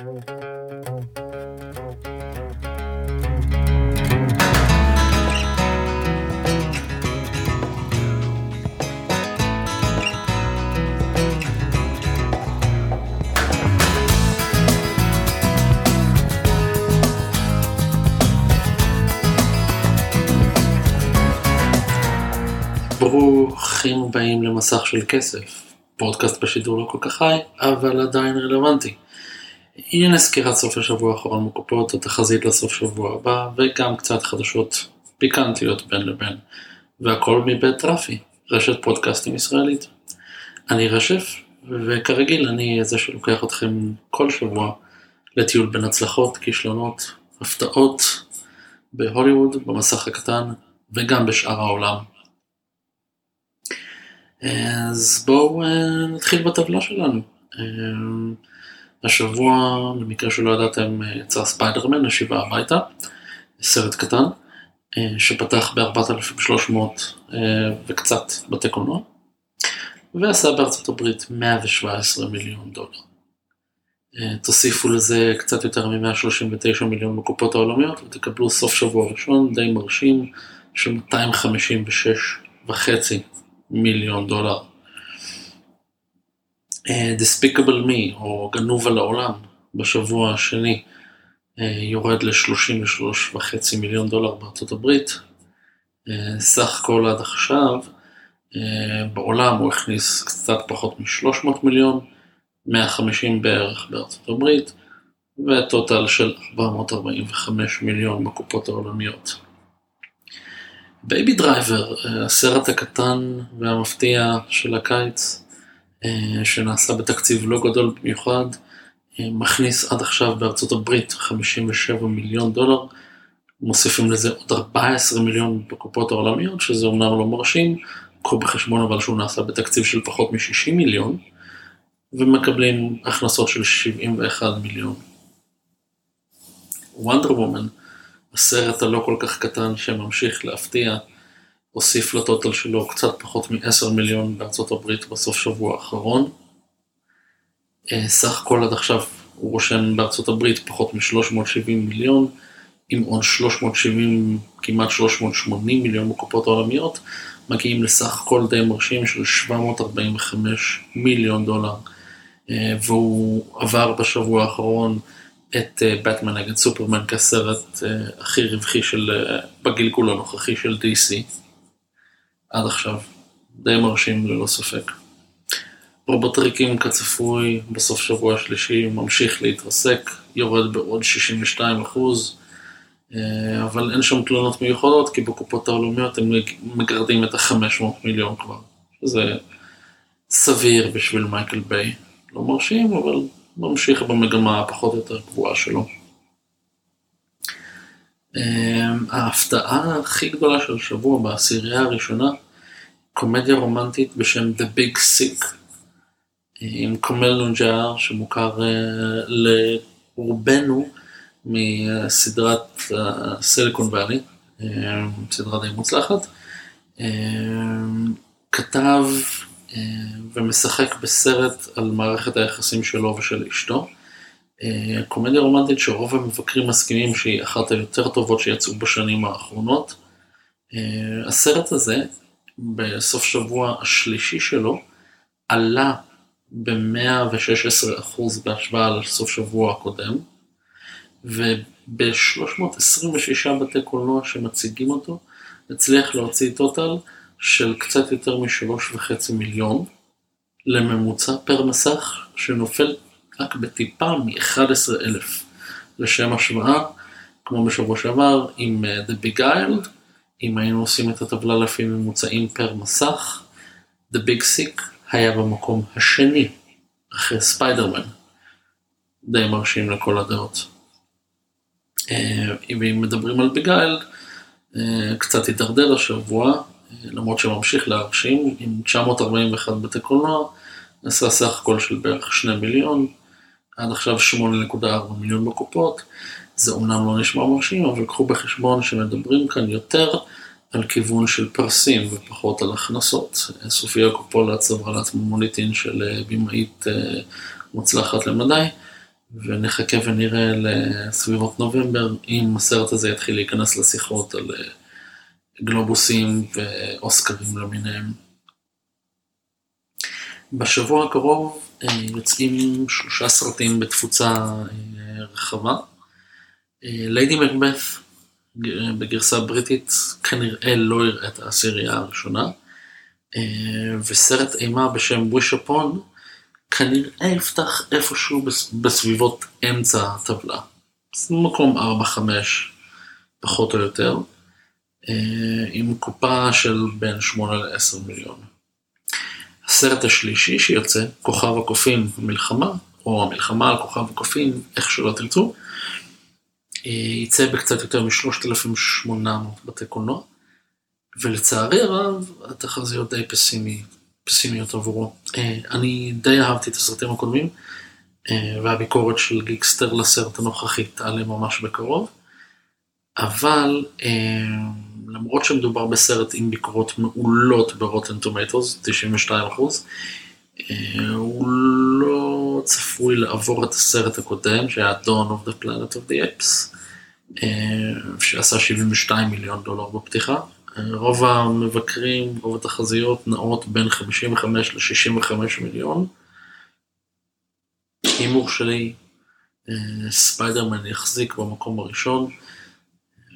ברוכים הבאים למסך של כסף, פודקאסט בשידור לא כל כך חי, אבל עדיין רלוונטי. הנה סקירת סוף השבוע האחרון מקופות, התחזית לסוף שבוע הבא, וגם קצת חדשות פיקנטיות בין לבין. והכל מבית רפי, רשת פודקאסטים ישראלית. אני רשף, וכרגיל אני זה שלוקח אתכם כל שבוע לטיול בין הצלחות, כישלונות, הפתעות בהוליווד, במסך הקטן, וגם בשאר העולם. אז בואו אה, נתחיל בטבלה שלנו. אה, השבוע, במקרה שלא ידעתם, יצא ספיידרמן, השיבה הביתה, סרט קטן, אה, שפתח ב-4300 וקצת בתי קולנוע, ועשה בארצות הברית 117 מיליון דולר. תוסיפו לזה קצת יותר מ-139 מיליון בקופות העולמיות ותקבלו סוף שבוע ראשון די מרשים של 256 וחצי מיליון דולר. Uh, Despicable Me, או גנוב על העולם, בשבוע השני, uh, יורד ל-33.5 מיליון דולר בארצות הברית. Uh, סך הכל עד עכשיו, בעולם הוא הכניס קצת פחות מ-300 מיליון, 150 בערך בארצות הברית, ו total של 445 מיליון בקופות העולמיות. Baby Driver, אה, הסרט הקטן והמפתיע של הקיץ, אה, שנעשה בתקציב לא גדול במיוחד, אה, מכניס עד עכשיו בארצות הברית 57 מיליון דולר, מוסיפים לזה עוד 14 מיליון בקופות העולמיות, שזה אומנם לא מרשים, קחו בחשבון אבל שהוא נעשה בתקציב של פחות מ-60 מיליון, ומקבלים הכנסות של 71 מיליון. וונדר וומן הסרט הלא כל כך קטן שממשיך להפתיע, הוסיף לטוטל שלו קצת פחות מ-10 מיליון הברית בסוף שבוע האחרון. אה, סך הכל עד עכשיו הוא רושם הברית פחות מ-370 מיליון, עם עוד 370, כמעט 380 מיליון בקופות העולמיות, מגיעים לסך הכל די מרשים של 745 מיליון דולר. אה, והוא עבר בשבוע האחרון את באטמן אה, נגד סופרמן כסרט אה, הכי רווחי של, בגלגול הנוכחי של DC עד עכשיו. די מרשים ללא ספק. רובוטריקים כצפוי בסוף שבוע השלישי ממשיך להתרסק, יורד בעוד 62 אחוז, אבל אין שם תלונות מיוחדות כי בקופות העולמיות הם מגרדים את ה-500 מיליון כבר, שזה סביר בשביל מייקל ביי. לא מרשים, אבל ממשיך במגמה הפחות או יותר קבועה שלו. אמ, ההפתעה הכי גדולה של השבוע בעשירייה הראשונה, קומדיה רומנטית בשם The Big Sick, עם קומל נונג'אר שמוכר אה, לרובנו מסדרת סיליקון ואלי, אמ, סדרה די מוצלחת. אמ, כתב אה, ומשחק בסרט על מערכת היחסים שלו ושל אשתו. אה, קומדיה רומנטית שרוב המבקרים מסכימים שהיא אחת היותר טובות שיצאו בשנים האחרונות. אה, הסרט הזה, בסוף שבוע השלישי שלו, עלה ב-116% בהשוואה לסוף שבוע הקודם, וב-326 בתי קולנוע שמציגים אותו, הצליח להוציא טוטל של קצת יותר משלוש וחצי מיליון לממוצע פר מסך שנופל רק בטיפה מ-11 אלף. לשם השוואה, כמו בשבוע שעבר עם uh, The Beguiled, אם היינו עושים את הטבלה לפי ממוצעים פר מסך, The Big Sick היה במקום השני אחרי ספיידרמן. די מרשים לכל הדעות. Uh, אם מדברים על Beguiled, uh, קצת הידרדר השבוע, למרות שממשיך להרשים, עם 941 בתי קולנוע, נעשה סך הכל של בערך 2 מיליון, עד עכשיו 8.4 מיליון בקופות, זה אומנם לא נשמע מרשים, אבל קחו בחשבון שמדברים כאן יותר על כיוון של פרסים ופחות על הכנסות. סופיה קופולה צברה לעצמו מוניטין של אה, במאית אה, מוצלחת למדי, ונחכה ונראה לסביבות נובמבר, אם הסרט הזה יתחיל להיכנס לשיחות על אה, גלובוסים ואוסקרים למיניהם. בשבוע הקרוב אה, יוצאים שלושה סרטים בתפוצה אה, רחבה. ליידי מקבת בגרסה בריטית כנראה לא יראה את העשירייה הראשונה, וסרט אימה בשם וויש אפון כנראה יפתח איפשהו בסביבות אמצע הטבלה. מקום 4-5 פחות או יותר, אה, עם קופה של בין 8 ל-10 מיליון. הסרט השלישי שיוצא, כוכב הקופים המלחמה, או המלחמה על כוכב הקופים, איך שלא תרצו, אה, יצא בקצת יותר מ-3,800 בתי קולנוע, ולצערי הרב התחזיות די פסימיות. פסימיות עבורו. אה, אני די אהבתי את הסרטים הקודמים, אה, והביקורת של גיקסטר לסרט הנוכחי תעלה ממש בקרוב, אבל אה, למרות שמדובר בסרט עם ביקורות מעולות ברוטן טומטוס, 92 הוא לא צפוי לעבור את הסרט הקודם, שהיה Dawn of the Planet of the Apes, שעשה 72 מיליון דולר בפתיחה. רוב המבקרים, רוב התחזיות נעות בין 55 ל-65 מיליון. הימור שלי, אה, ספיידרמן יחזיק במקום הראשון,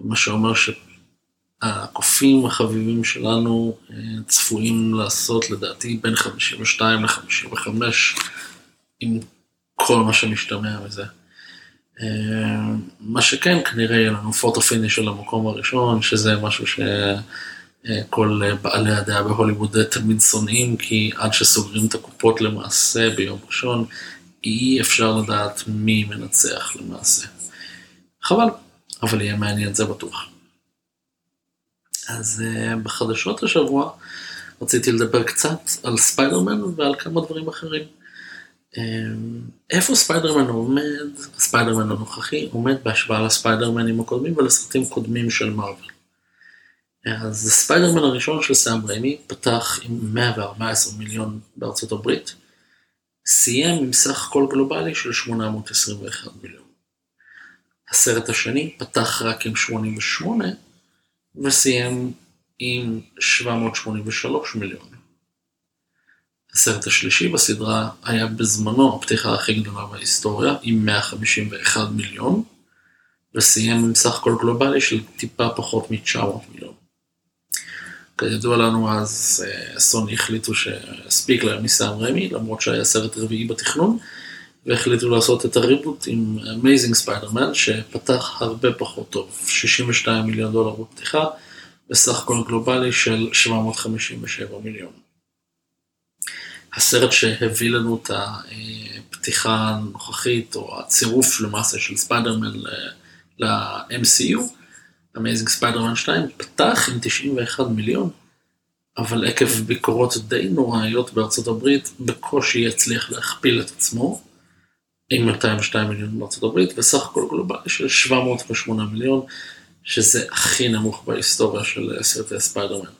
מה שאומר שהקופים החביבים שלנו אה, צפויים לעשות לדעתי בין 52 ל-55 עם כל מה שמשתמע מזה. אה, מה שכן, כנראה יהיה לנו photo finish של המקום הראשון, שזה משהו שכל בעלי הדעה בהוליווד תמיד שונאים, כי עד שסוגרים את הקופות למעשה ביום ראשון, אי אפשר לדעת מי מנצח למעשה. חבל, אבל יהיה מעניין זה בטוח. אז אה, בחדשות השבוע רציתי לדבר קצת על ספיידרמן ועל כמה דברים אחרים. אמ, איפה ספיידרמן עומד, ספיידרמן הנוכחי, עומד בהשוואה לספיידרמנים הקודמים ולסרטים קודמים של מארוול. אז ספיידרמן הראשון של סאם ריימי פתח עם 114 מיליון בארצות הברית, סיים עם סך הכל גלובלי של 821 מיליון. הסרט השני פתח רק עם 88 וסיים עם 783 מיליון. הסרט השלישי בסדרה היה בזמנו הפתיחה הכי גדולה בהיסטוריה, עם 151 מיליון, וסיים עם סך הכל גלובלי של טיפה פחות מ-900 מיליון. כידוע לנו אז אה, סוני החליטו שהספיק להם מסם ריימי, למרות שהיה סרט רביעי בתכנון, והחליטו לעשות את ה reboot עם Amazing Spider-Man, שפתח הרבה פחות טוב, 62 מיליון דולר בפתיחה, בסך הכל גלובלי של 757 מיליון. הסרט שהביא לנו את הפתיחה הנוכחית, או הצירוף למעשה של ספיידרמן ל-MCU, Amazing Spider-Man 2, פתח עם 91 מיליון, אבל עקב ביקורות די נוראיות בארצות הברית, בקושי יצליח להכפיל את עצמו, עם 202 מיליון בארצות הברית, וסך הכל גלובלי של 708 מיליון, שזה הכי נמוך בהיסטוריה של סרטי ספיידרמן.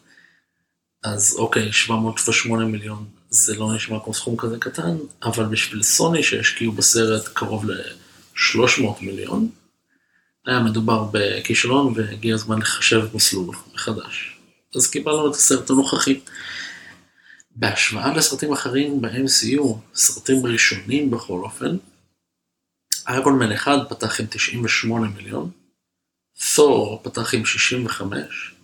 אז אוקיי, 708 מיליון זה לא נשמע כמו סכום כזה קטן, אבל בשביל סוני שהשקיעו בסרט קרוב ל-300 מיליון, היה מדובר בכישלון והגיע הזמן לחשב מסלול מחדש. אז קיבלנו את הסרט הנוכחי. בהשוואה לסרטים אחרים ב-MCU, סרטים ראשונים בכל אופן, Iron Man 1 פתח עם 98 מיליון, תור פתח עם 65,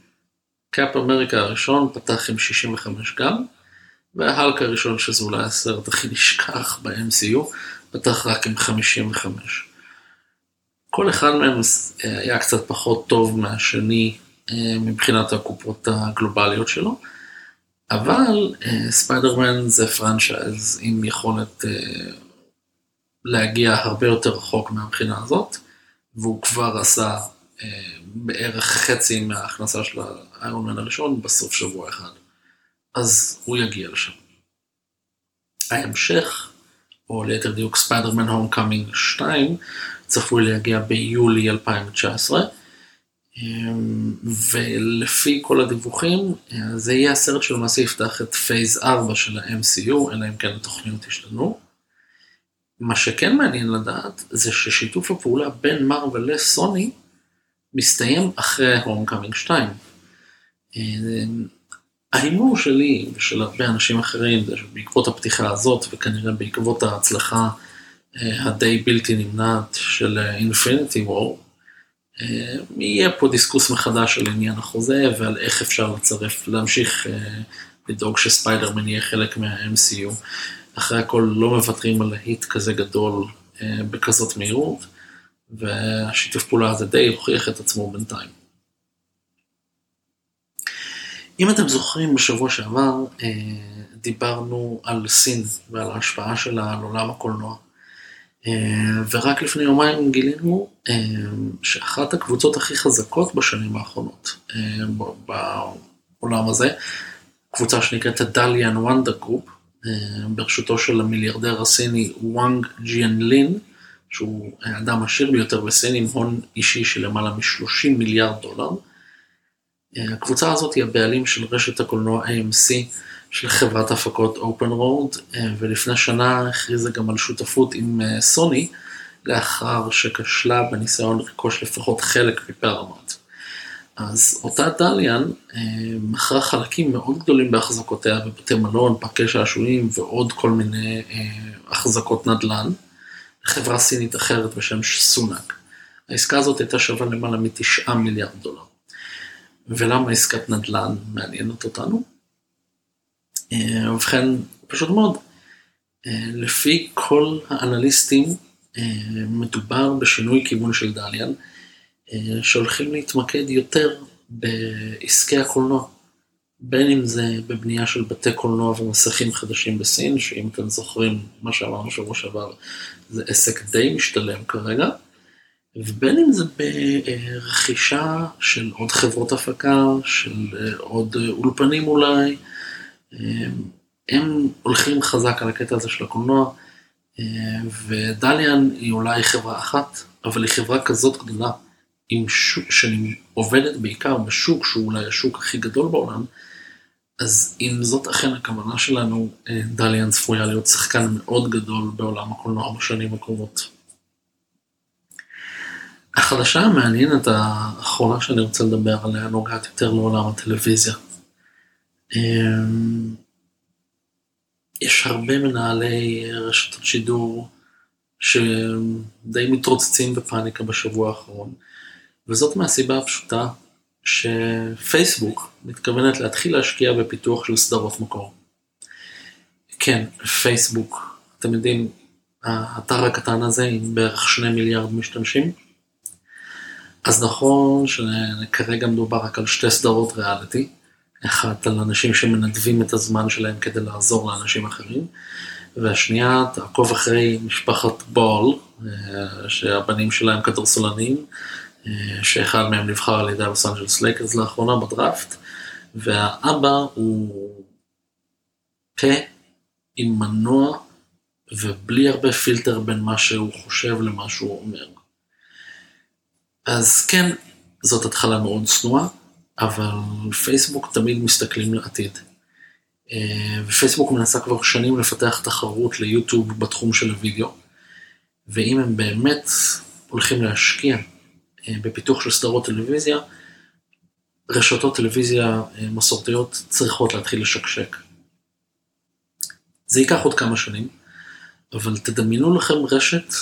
קאפ אמריקה הראשון פתח עם 65 גם, וההלק הראשון שזה אולי הסרט הכי נשכח ב-MCU, פתח רק עם 55. כל אחד מהם היה קצת פחות טוב מהשני אה, מבחינת הקופות הגלובליות שלו, אבל אה, ספיידרמן זה franchise עם יכולת אה, להגיע הרבה יותר רחוק מהבחינה הזאת, והוא כבר עשה בערך חצי מההכנסה של ה Iron Man הראשון בסוף שבוע אחד. אז הוא יגיע לשם. ההמשך, או ליתר דיוק ספיידרמן Homecoming 2, צפוי להגיע ביולי 2019, אמ, ולפי כל הדיווחים, זה יהיה הסרט שלמעשה יפתח את phase 4 של ה-MCU, אלא אם כן התוכניות ישתנו. מה שכן מעניין לדעת זה ששיתוף הפעולה בין מארוול לסוני מסתיים אחרי Homecoming 2. ההימור שלי ושל הרבה אנשים אחרים זה שבעקבות הפתיחה הזאת וכנראה בעקבות ההצלחה אה, הדי בלתי נמנעת של Infinity אה, War, אה, יהיה פה discuss מחדש על עניין החוזה ועל איך אפשר לצרף, להמשיך לדאוג שספיידרמן יהיה חלק מה-MCU. אחרי הכל לא מוותרים על היט כזה גדול uh, בכזאת מהירות, והשיתוף פעולה הזה די הוכיח את עצמו בינתיים. אם אתם זוכרים, בשבוע שעבר אה, דיברנו על סין ועל ההשפעה שלה על עולם הקולנוע. אה, ורק לפני יומיים גילינו אה, שאחת הקבוצות הכי חזקות בשנים האחרונות בעולם הזה, קבוצה שנקראת הדליאן וונדה גרופ, בראשותו של המיליארדר הסיני וואנג ג'יאן לין, שהוא האדם העשיר ביותר בסין עם הון אישי של למעלה מ-30 מיליארד דולר. הקבוצה הזאת היא הבעלים של רשת הקולנוע AMC של חברת הפקות Open Road, ולפני שנה הכריזה גם על שותפות עם אה, סוני, לאחר שכשלה בניסיון לרכוש לפחות חלק מפרמונט. אז אותה דליאן אה, מכרה חלקים מאוד גדולים בהחזקותיה בבתי מלון, פארקי שעשועים ועוד כל מיני אה, החזקות נדל"ן, לחברה סינית אחרת בשם סונאק. העסקה הזאת הייתה שווה למעלה מתשעה מיליארד דולר. ולמה עסקת נדל"ן מעניינת אותנו? אה, ובכן, פשוט מאוד, לפי כל האנליסטים, מדובר בשינוי כיוון של דליאן, שהולכים להתמקד יותר בעסקי הקולנוע. בין אם זה בבנייה של בתי קולנוע ומסכים חדשים בסין, שאם אתם זוכרים מה שאמרנו שבוע שעבר, זה עסק די משתלם כרגע, ובין אם זה ברכישה של עוד חברות הפקה, של אה, עוד אה, אולפנים אולי, אה, הם הולכים חזק על הקטע הזה של הקולנוע, ודליאן היא אולי חברה אחת, אבל היא חברה כזאת גדולה, עם שוק, שאני עובדת בעיקר בשוק שהוא אולי השוק הכי גדול בעולם, אז אם זאת אכן הכוונה שלנו, דליאן צפויה להיות שחקן מאוד גדול בעולם הקולנוע בשנים הקרובות. החדשה המעניינת האחרונה שאני רוצה לדבר עליה נוגעת יותר לעולם הטלוויזיה. אמ, יש הרבה מנהלי רשתות שידור שדי מתרוצצים בפאניקה בשבוע האחרון, וזאת מהסיבה הפשוטה שפייסבוק מתכוונת להתחיל להשקיע בפיתוח של סדרות מקור. כן, פייסבוק, אתם יודעים, האתר הקטן הזה עם בערך שני מיליארד משתמשים, אז נכון שכרגע מדובר רק על שתי סדרות ריאליטי, אחת על אנשים שמנדבים את הזמן שלהם כדי לעזור לאנשים אחרים, והשנייה תעקוב אחרי משפחת בול, אה, שהבנים שלהם כדורסלנים, שאחד מהם נבחר על ידי הלוס אנג'לס לייקרס לאחרונה בדראפט, והאבא הוא פה עם מנוע ובלי הרבה פילטר בין מה שהוא חושב למה שהוא אומר. אז כן, זאת התחלה מאוד צנועה, אבל פייסבוק תמיד מסתכלים לעתיד. אה, ופייסבוק מנסה כבר שנים לפתח תחרות ליוטיוב בתחום של הוידאו, ואם הם באמת הולכים להשקיע אה, בפיתוח של סדרות טלוויזיה, רשתות טלוויזיה אה, מסורתיות צריכות להתחיל לשקשק. זה ייקח עוד כמה שנים, אבל תדמיינו לכם רשת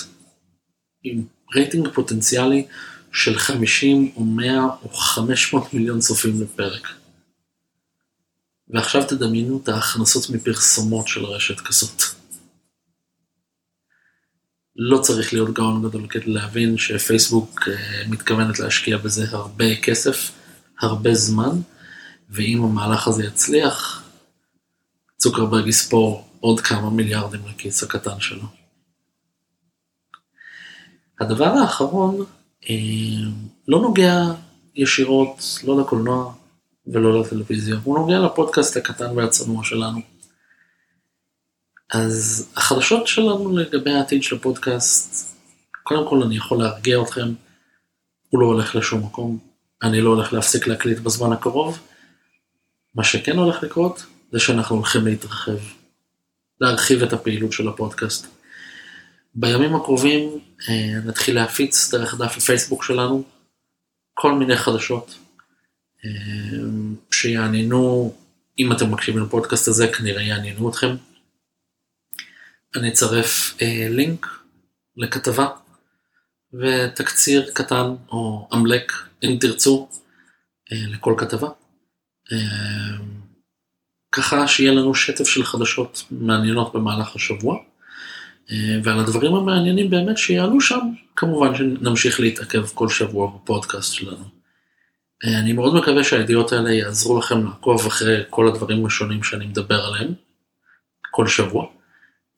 עם רייטינג פוטנציאלי של 50 או 100 או 500 מיליון צופים לפרק. ועכשיו תדמיינו את ההכנסות מפרסומות של רשת כזאת. לא צריך להיות גאון גדול כדי להבין שפייסבוק אה, מתכוונת להשקיע בזה הרבה כסף, הרבה זמן, ואם המהלך הזה יצליח, צוקרברג יספור עוד כמה מיליארדים לכיס הקטן שלו. הדבר האחרון אה, לא נוגע ישירות, לא לקולנוע ולא לטלוויזיה, הוא נוגע לפודקאסט הקטן והצנוע שלנו. אז החדשות שלנו לגבי העתיד של הפודקאסט, קודם כל אני יכול להרגיע אתכם, הוא לא הולך לשום מקום, אני לא הולך להפסיק להקליט בזמן הקרוב. מה שכן הולך לקרות, זה שאנחנו הולכים להתרחב, להרחיב את הפעילות של הפודקאסט. בימים הקרובים אה, נתחיל להפיץ דרך דף הפייסבוק שלנו כל מיני חדשות אה, שיעניינו, אם אתם מקשיבים לפודקאסט הזה, כנראה יעניינו אתכם. אני אצרף אה, לינק לכתבה ותקציר קטן או אמלק, אם תרצו, לכל כתבה. ככה שיהיה לנו שטף של חדשות מעניינות במהלך השבוע. אה, ועל הדברים המעניינים באמת שיעלו שם, כמובן שנמשיך להתעכב כל שבוע בפודקאסט שלנו. אה, אני מאוד מקווה שהידיעות האלה יעזרו לכם לעקוב אחרי כל הדברים השונים שאני מדבר עליהם, כל שבוע.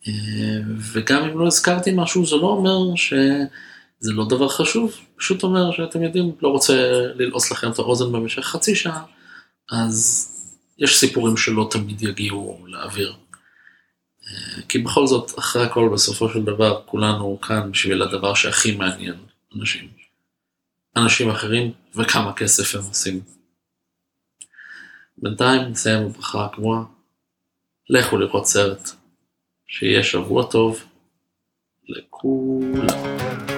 אה, וגם אם לא הזכרתי משהו, זה לא אומר שזה לא דבר חשוב, פשוט אומר שאתם יודעים, לא רוצה ללעוס לכם את האוזן במשך חצי שעה, אז יש סיפורים שלא תמיד יגיעו לאוויר. כי בכל זאת, אחרי הכל, בסופו של דבר, כולנו כאן בשביל הדבר שהכי מעניין אנשים. אנשים אחרים וכמה כסף הם עושים. בינתיים נסיים בברכה הקבועה, לכו לראות סרט, שיהיה שבוע טוב לכולם.